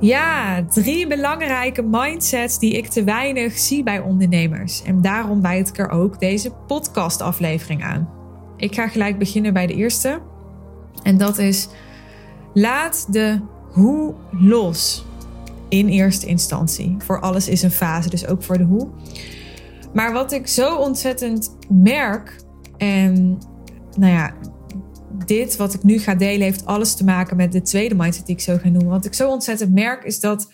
Ja, drie belangrijke mindsets die ik te weinig zie bij ondernemers. En daarom wijd ik er ook deze podcastaflevering aan. Ik ga gelijk beginnen bij de eerste. En dat is: laat de hoe los. In eerste instantie. Voor alles is een fase, dus ook voor de hoe. Maar wat ik zo ontzettend merk, en nou ja, dit wat ik nu ga delen heeft alles te maken met de tweede mindset die ik zo ga noemen. Wat ik zo ontzettend merk is dat,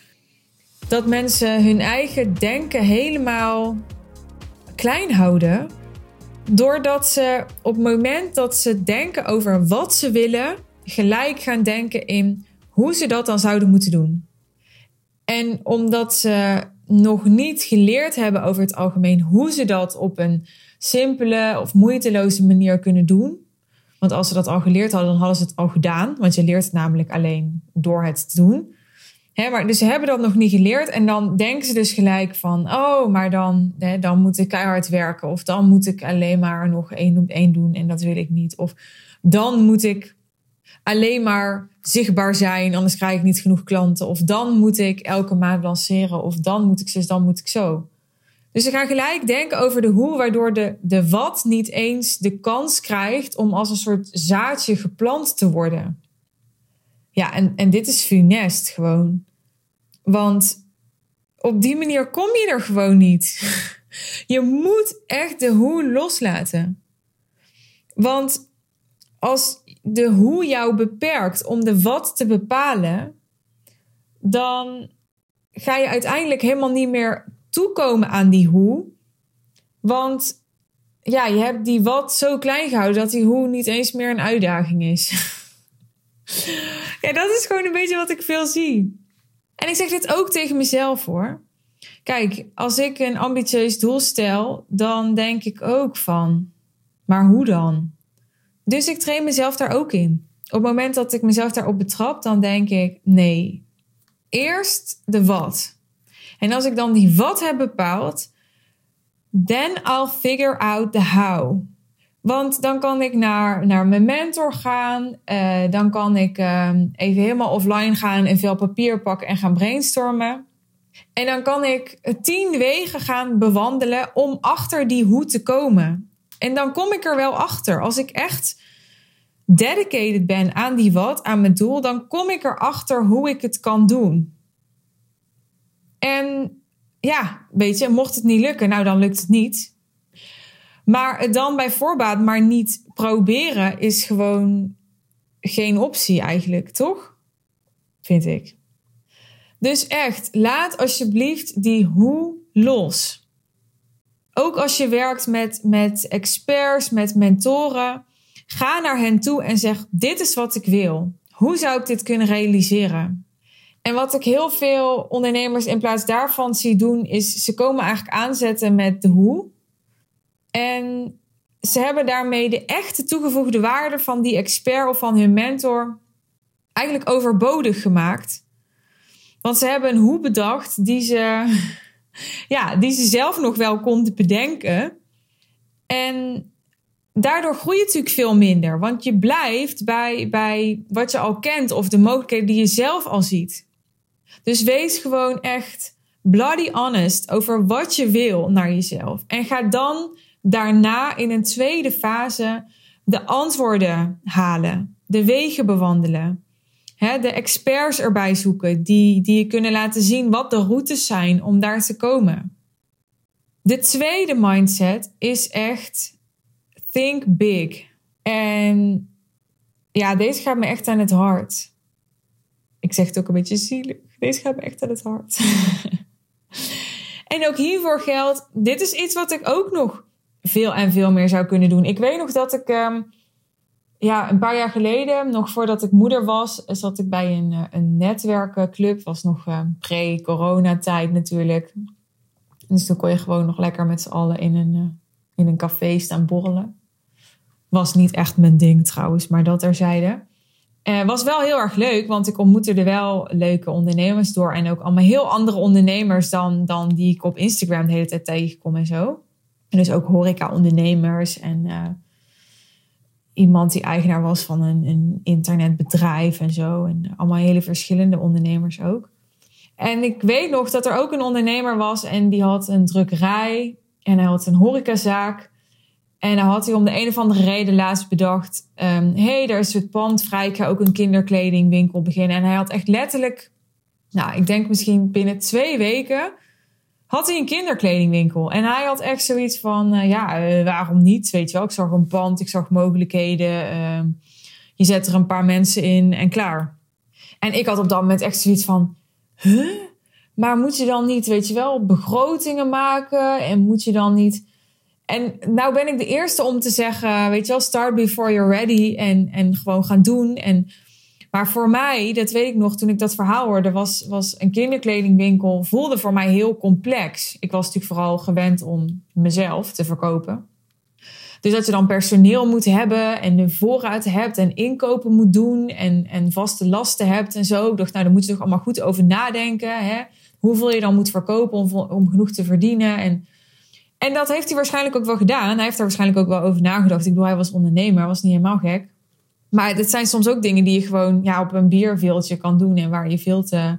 dat mensen hun eigen denken helemaal klein houden. Doordat ze op het moment dat ze denken over wat ze willen, gelijk gaan denken in hoe ze dat dan zouden moeten doen. En omdat ze nog niet geleerd hebben over het algemeen hoe ze dat op een simpele of moeiteloze manier kunnen doen, want als ze dat al geleerd hadden, dan hadden ze het al gedaan. Want je leert het namelijk alleen door het te doen. maar, dus ze hebben dat nog niet geleerd. En dan denken ze dus gelijk van... oh, maar dan, dan moet ik keihard werken. Of dan moet ik alleen maar nog één één doen. En dat wil ik niet. Of dan moet ik alleen maar zichtbaar zijn. Anders krijg ik niet genoeg klanten. Of dan moet ik elke maand lanceren. Of dan moet ik zus, dan moet ik zo. Dus ze gaan gelijk denken over de hoe, waardoor de, de wat niet eens de kans krijgt om als een soort zaadje geplant te worden. Ja, en, en dit is funest gewoon. Want op die manier kom je er gewoon niet. Je moet echt de hoe loslaten. Want als de hoe jou beperkt om de wat te bepalen, dan ga je uiteindelijk helemaal niet meer toekomen aan die hoe. Want ja, je hebt die wat zo klein gehouden dat die hoe niet eens meer een uitdaging is. ja, dat is gewoon een beetje wat ik veel zie. En ik zeg dit ook tegen mezelf hoor. Kijk, als ik een ambitieus doel stel, dan denk ik ook van, maar hoe dan? Dus ik train mezelf daar ook in. Op het moment dat ik mezelf daarop betrap, dan denk ik, nee, eerst de wat. En als ik dan die wat heb bepaald, then I'll figure out the how. Want dan kan ik naar, naar mijn mentor gaan. Uh, dan kan ik uh, even helemaal offline gaan en veel papier pakken en gaan brainstormen. En dan kan ik tien wegen gaan bewandelen om achter die hoe te komen. En dan kom ik er wel achter. Als ik echt dedicated ben aan die wat, aan mijn doel, dan kom ik erachter hoe ik het kan doen. En ja, weet je, mocht het niet lukken, nou dan lukt het niet. Maar het dan bij voorbaat maar niet proberen is gewoon geen optie eigenlijk, toch? Vind ik. Dus echt, laat alsjeblieft die hoe los. Ook als je werkt met, met experts, met mentoren, ga naar hen toe en zeg: Dit is wat ik wil. Hoe zou ik dit kunnen realiseren? En wat ik heel veel ondernemers in plaats daarvan zie doen, is ze komen eigenlijk aanzetten met de hoe. En ze hebben daarmee de echte toegevoegde waarde van die expert of van hun mentor eigenlijk overbodig gemaakt. Want ze hebben een hoe bedacht die ze, ja, die ze zelf nog wel konden bedenken. En daardoor groei je natuurlijk veel minder. Want je blijft bij, bij wat je al kent of de mogelijkheden die je zelf al ziet. Dus wees gewoon echt bloody honest over wat je wil naar jezelf. En ga dan daarna in een tweede fase de antwoorden halen, de wegen bewandelen. de experts erbij zoeken die, die je kunnen laten zien wat de routes zijn om daar te komen. De tweede mindset is echt think big. En ja, deze gaat me echt aan het hart. Ik zeg het ook een beetje zielig. Deze gaat me echt aan het hart. en ook hiervoor geldt, dit is iets wat ik ook nog veel en veel meer zou kunnen doen. Ik weet nog dat ik um, ja, een paar jaar geleden, nog voordat ik moeder was, zat ik bij een, eh, een netwerkenclub. Was nog uh, pre-corona-tijd natuurlijk. Dus toen kon je gewoon nog lekker met z'n allen in een, uh, in een café staan borrelen. Was niet echt mijn ding trouwens, maar dat terzijde. Uh, was wel heel erg leuk, want ik ontmoette er wel leuke ondernemers door. En ook allemaal heel andere ondernemers dan, dan die ik op Instagram de hele tijd tegenkom en zo. En dus ook horeca-ondernemers en uh, iemand die eigenaar was van een, een internetbedrijf en zo. En allemaal hele verschillende ondernemers ook. En ik weet nog dat er ook een ondernemer was en die had een drukkerij en hij had een horecazaak. En dan had hij om de een of andere reden laatst bedacht: hé, um, hey, er is het pand vrij, ik ga ook een kinderkledingwinkel beginnen. En hij had echt letterlijk, nou, ik denk misschien binnen twee weken, had hij een kinderkledingwinkel. En hij had echt zoiets van: uh, ja, uh, waarom niet? Weet je wel, ik zag een pand, ik zag mogelijkheden. Uh, je zet er een paar mensen in en klaar. En ik had op dat moment echt zoiets van: huh? Maar moet je dan niet, weet je wel, begrotingen maken? En moet je dan niet. En nou ben ik de eerste om te zeggen, weet je wel, start before you're ready. En, en gewoon gaan doen. En, maar voor mij, dat weet ik nog, toen ik dat verhaal hoorde, was, was een kinderkledingwinkel, voelde voor mij heel complex. Ik was natuurlijk vooral gewend om mezelf te verkopen. Dus dat je dan personeel moet hebben en de voorraad hebt en inkopen moet doen en, en vaste lasten hebt en zo. Ik dacht, nou, daar moet je toch allemaal goed over nadenken. Hè? Hoeveel je dan moet verkopen om, om genoeg te verdienen. En, en dat heeft hij waarschijnlijk ook wel gedaan. Hij heeft daar waarschijnlijk ook wel over nagedacht. Ik bedoel, hij was ondernemer, was niet helemaal gek. Maar het zijn soms ook dingen die je gewoon ja, op een bierveeltje kan doen en waar je veel te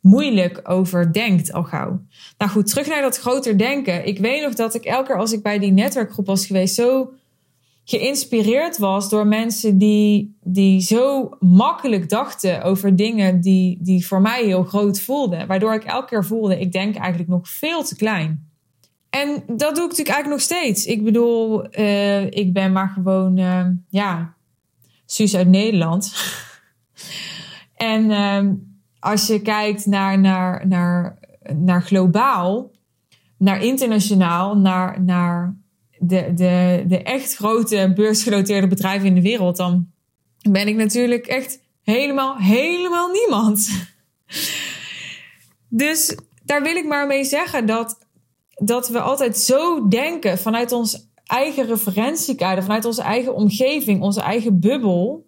moeilijk over denkt al gauw. Nou goed, terug naar dat groter denken. Ik weet nog dat ik elke keer als ik bij die netwerkgroep was geweest, zo geïnspireerd was door mensen die, die zo makkelijk dachten over dingen die, die voor mij heel groot voelden. Waardoor ik elke keer voelde, ik denk eigenlijk nog veel te klein. En dat doe ik natuurlijk eigenlijk nog steeds. Ik bedoel, uh, ik ben maar gewoon, uh, ja, Suus uit Nederland. en uh, als je kijkt naar, naar, naar, naar globaal, naar internationaal, naar, naar de, de, de echt grote beursgenoteerde bedrijven in de wereld, dan ben ik natuurlijk echt helemaal, helemaal niemand. Dus daar wil ik maar mee zeggen dat, dat we altijd zo denken vanuit ons eigen referentiekader, vanuit onze eigen omgeving, onze eigen bubbel.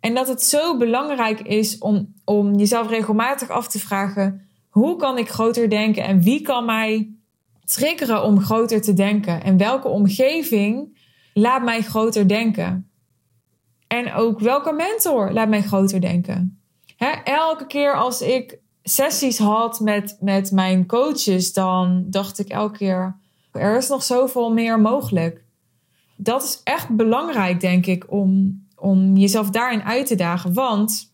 En dat het zo belangrijk is om, om jezelf regelmatig af te vragen: hoe kan ik groter denken en wie kan mij triggeren om groter te denken? En welke omgeving laat mij groter denken? En ook welke mentor laat mij groter denken? elke keer als ik sessies had met, met mijn coaches, dan dacht ik elke keer: er is nog zoveel meer mogelijk. Dat is echt belangrijk, denk ik, om, om jezelf daarin uit te dagen. Want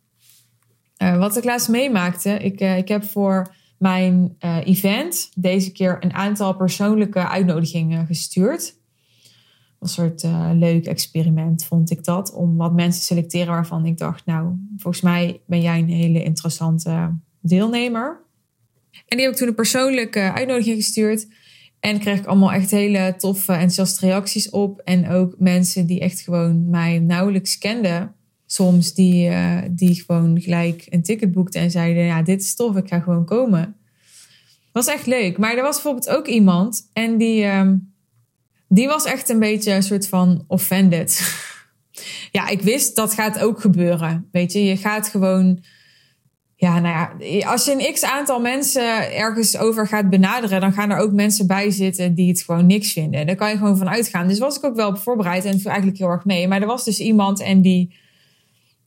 uh, wat ik laatst meemaakte, ik, uh, ik heb voor mijn uh, event deze keer een aantal persoonlijke uitnodigingen gestuurd. Een soort leuk experiment vond ik dat. Om wat mensen te selecteren waarvan ik dacht, nou, volgens mij ben jij een hele interessante deelnemer. En die heb ik toen een persoonlijke uitnodiging gestuurd. En kreeg ik allemaal echt hele toffe, enthousiaste reacties op. En ook mensen die echt gewoon mij nauwelijks kenden. Soms die, uh, die gewoon gelijk een ticket boekten en zeiden: Ja, dit is tof, ik ga gewoon komen. Was echt leuk. Maar er was bijvoorbeeld ook iemand en die, uh, die was echt een beetje een soort van offended. ja, ik wist dat gaat ook gebeuren. Weet je, je gaat gewoon ja, nou ja, als je een x aantal mensen ergens over gaat benaderen, dan gaan er ook mensen bij zitten die het gewoon niks vinden. Daar kan je gewoon van uitgaan. Dus was ik ook wel op voorbereid en viel eigenlijk heel erg mee. Maar er was dus iemand en die,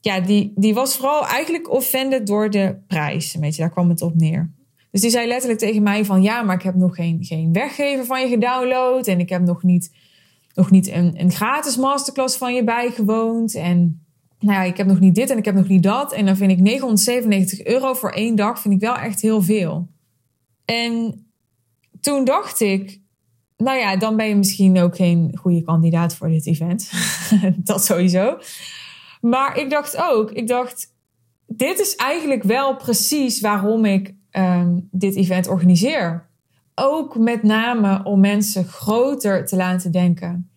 ja, die, die was vooral eigenlijk offended door de prijs. Een beetje, daar kwam het op neer. Dus die zei letterlijk tegen mij van ja, maar ik heb nog geen, geen weggever van je gedownload. En ik heb nog niet, nog niet een, een gratis masterclass van je bijgewoond. En nou ja, ik heb nog niet dit en ik heb nog niet dat. En dan vind ik 997 euro voor één dag vind ik wel echt heel veel. En toen dacht ik, nou ja, dan ben je misschien ook geen goede kandidaat voor dit event. dat sowieso. Maar ik dacht ook, ik dacht, dit is eigenlijk wel precies waarom ik um, dit event organiseer. Ook met name om mensen groter te laten denken.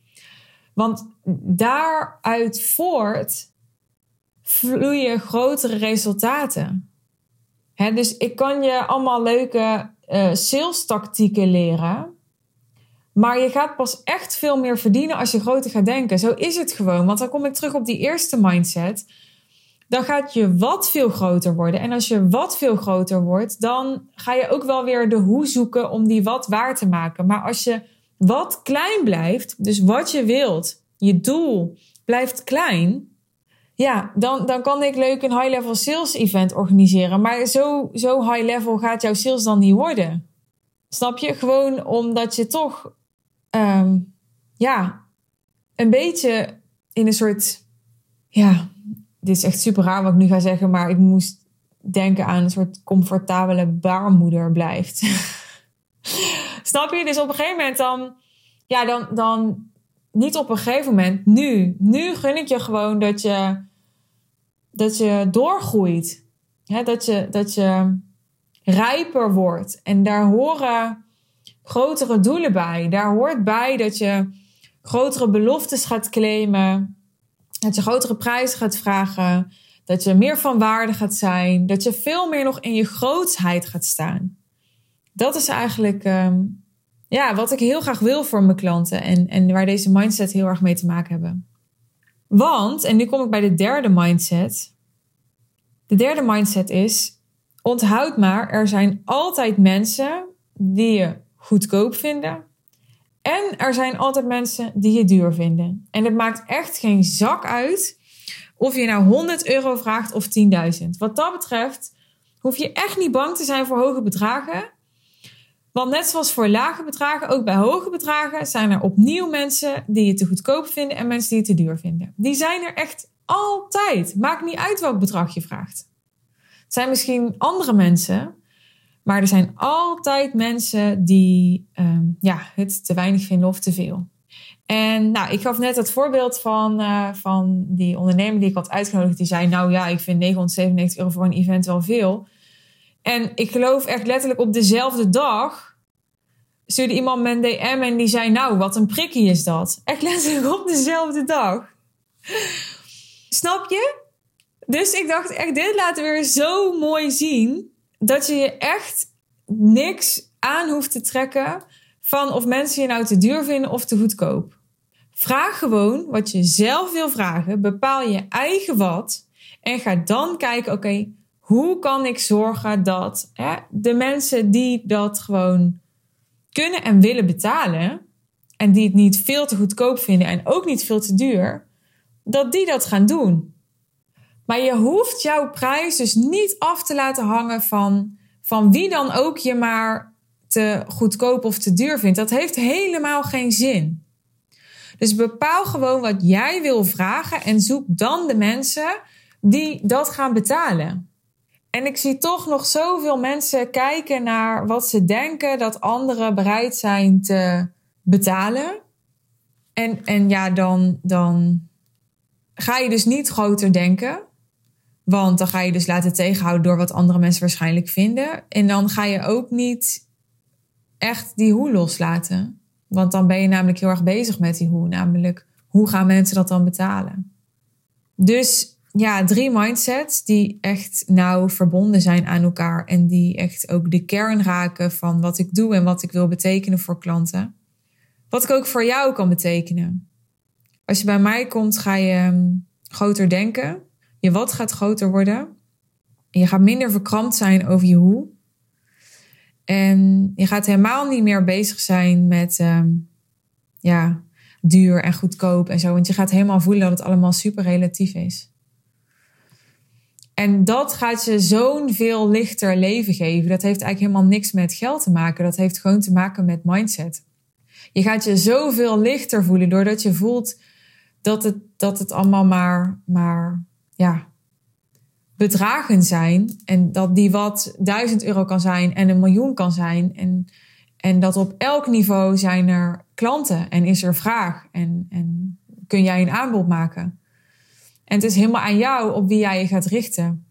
Want daaruit voort vloeien grotere resultaten. dus ik kan je allemaal leuke uh, sales tactieken leren. Maar je gaat pas echt veel meer verdienen als je groter gaat denken. Zo is het gewoon. Want dan kom ik terug op die eerste mindset. Dan gaat je wat veel groter worden. En als je wat veel groter wordt, dan ga je ook wel weer de hoe zoeken om die wat waar te maken. Maar als je wat klein blijft, dus wat je wilt, je doel blijft klein, ja, dan, dan kan ik leuk een high-level sales event organiseren. Maar zo, zo high-level gaat jouw sales dan niet worden. Snap je? Gewoon omdat je toch, ehm, ja, een beetje in een soort, ja, dit is echt super raar wat ik nu ga zeggen, maar ik moest denken aan een soort comfortabele baarmoeder blijft. Snap je? Dus op een gegeven moment dan, ja, dan, dan niet op een gegeven moment, nu. Nu gun ik je gewoon dat je, dat je doorgroeit. dat, je, dat je rijper wordt. En daar horen grotere doelen bij. Daar hoort bij dat je grotere beloftes gaat claimen. Dat je grotere prijzen gaat vragen. Dat je meer van waarde gaat zijn. Dat je veel meer nog in je grootsheid gaat staan. Dat is eigenlijk ehm, ja, wat ik heel graag wil voor mijn klanten. En, en waar deze mindset heel erg mee te maken hebben. Want, en nu kom ik bij de derde mindset. De derde mindset is: onthoud maar, er zijn altijd mensen die je goedkoop vinden. En er zijn altijd mensen die je duur vinden. En het maakt echt geen zak uit of je nou 100 euro vraagt of 10.000. Wat dat betreft hoef je echt niet bang te zijn voor hoge bedragen. Want net zoals voor lage bedragen, ook bij hoge bedragen zijn er opnieuw mensen die je te goedkoop vinden en mensen die je te duur vinden. Die zijn er echt altijd. Maakt niet uit welk bedrag je vraagt. Het zijn misschien andere mensen, maar er zijn altijd mensen die um, ja, het te weinig vinden of te veel. En nou, ik gaf net het voorbeeld van, uh, van die ondernemer die ik had uitgenodigd. Die zei, nou ja, ik vind 997 euro voor een event wel veel. En ik geloof echt letterlijk op dezelfde dag stuurde iemand een DM en die zei, nou, wat een prikkie is dat. Echt letterlijk op dezelfde dag. Snap je? Dus ik dacht echt, dit laat weer zo mooi zien dat je je echt niks aan hoeft te trekken van of mensen je nou te duur vinden of te goedkoop. Vraag gewoon wat je zelf wil vragen, bepaal je eigen wat en ga dan kijken, oké, hoe kan ik zorgen dat hè, de mensen die dat gewoon kunnen en willen betalen en die het niet veel te goedkoop vinden en ook niet veel te duur, dat die dat gaan doen. Maar je hoeft jouw prijs dus niet af te laten hangen van, van wie dan ook je maar te goedkoop of te duur vindt. Dat heeft helemaal geen zin. Dus bepaal gewoon wat jij wil vragen en zoek dan de mensen die dat gaan betalen. En ik zie toch nog zoveel mensen kijken naar wat ze denken dat anderen bereid zijn te betalen. En, en ja, dan, dan ga je dus niet groter denken. Want dan ga je dus laten tegenhouden door wat andere mensen waarschijnlijk vinden. En dan ga je ook niet echt die hoe loslaten. Want dan ben je namelijk heel erg bezig met die hoe. Namelijk, hoe gaan mensen dat dan betalen? Dus ja, drie mindsets die echt nauw verbonden zijn aan elkaar. En die echt ook de kern raken van wat ik doe en wat ik wil betekenen voor klanten. Wat ik ook voor jou kan betekenen. Als je bij mij komt, ga je ehm, groter denken. Je wat gaat groter worden. je gaat minder verkrampt zijn over je hoe. En je gaat helemaal niet meer bezig zijn met ehm, ja, duur en goedkoop en zo. Want je gaat helemaal voelen dat het allemaal super relatief is. En dat gaat je zo'n veel lichter leven geven. Dat heeft eigenlijk helemaal niks met geld te maken. Dat heeft gewoon te maken met mindset. Je gaat je zoveel lichter voelen doordat je voelt dat het, dat het allemaal maar, maar ja, bedragen zijn. En dat die wat duizend euro kan zijn en een miljoen kan zijn. En, en dat op elk niveau zijn er klanten en is er vraag. En, en kun jij een aanbod maken. En het is helemaal aan jou op wie jij je gaat richten.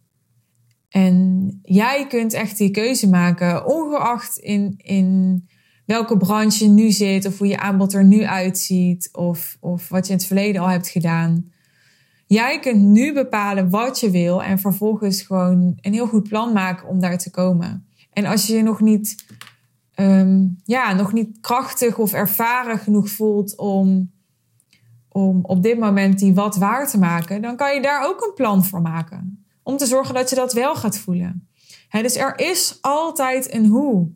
En jij kunt echt die keuze maken, ongeacht in, in welke branche je nu zit, of hoe je aanbod er nu uitziet, of, of wat je in het verleden al hebt gedaan. Jij kunt nu bepalen wat je wil en vervolgens gewoon een heel goed plan maken om daar te komen. En als je je nog niet, ehm, ja, nog niet krachtig of ervaren genoeg voelt om om op dit moment die wat waar te maken, dan kan je daar ook een plan voor maken. Om te zorgen dat je dat wel gaat voelen. dus er is altijd een hoe.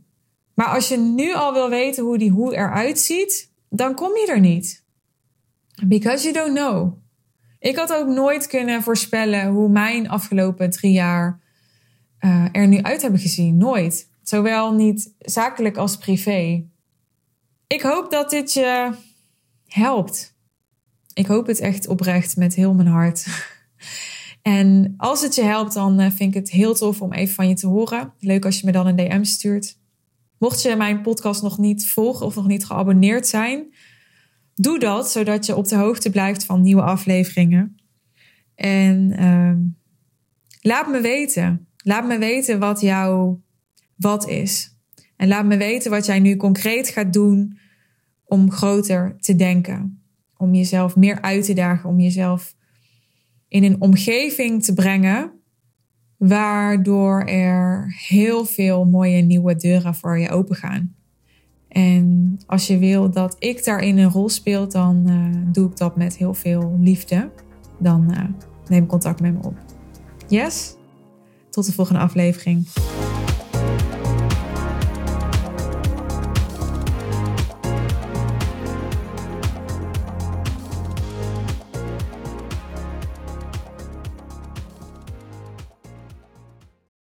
Maar als je nu al wil weten hoe die hoe eruit ziet, dan kom je er niet. Because you don't know. Ik had ook nooit kunnen voorspellen hoe mijn afgelopen drie jaar uh, er nu uit hebben gezien. Nooit. Zowel niet zakelijk als privé. Ik hoop dat dit je helpt. Ik hoop het echt oprecht met heel mijn hart. En als het je helpt, dan eh, vind ik het heel tof om even van je te horen. Leuk als je me dan een DM stuurt. Mocht je mijn podcast nog niet volgen of nog niet geabonneerd zijn, doe dat zodat je op de hoogte blijft van nieuwe afleveringen. En uh, laat me weten. Laat me weten wat jouw wat is. En laat me weten wat jij nu concreet gaat doen om groter te denken. Om jezelf meer uit te dagen, om jezelf in een omgeving te brengen waardoor er heel veel mooie nieuwe deuren voor je open gaan. En als je wil dat ik daarin een rol speel, dan uh, doe ik dat met heel veel liefde. Dan uh, neem contact met me op. Yes? Tot de volgende aflevering.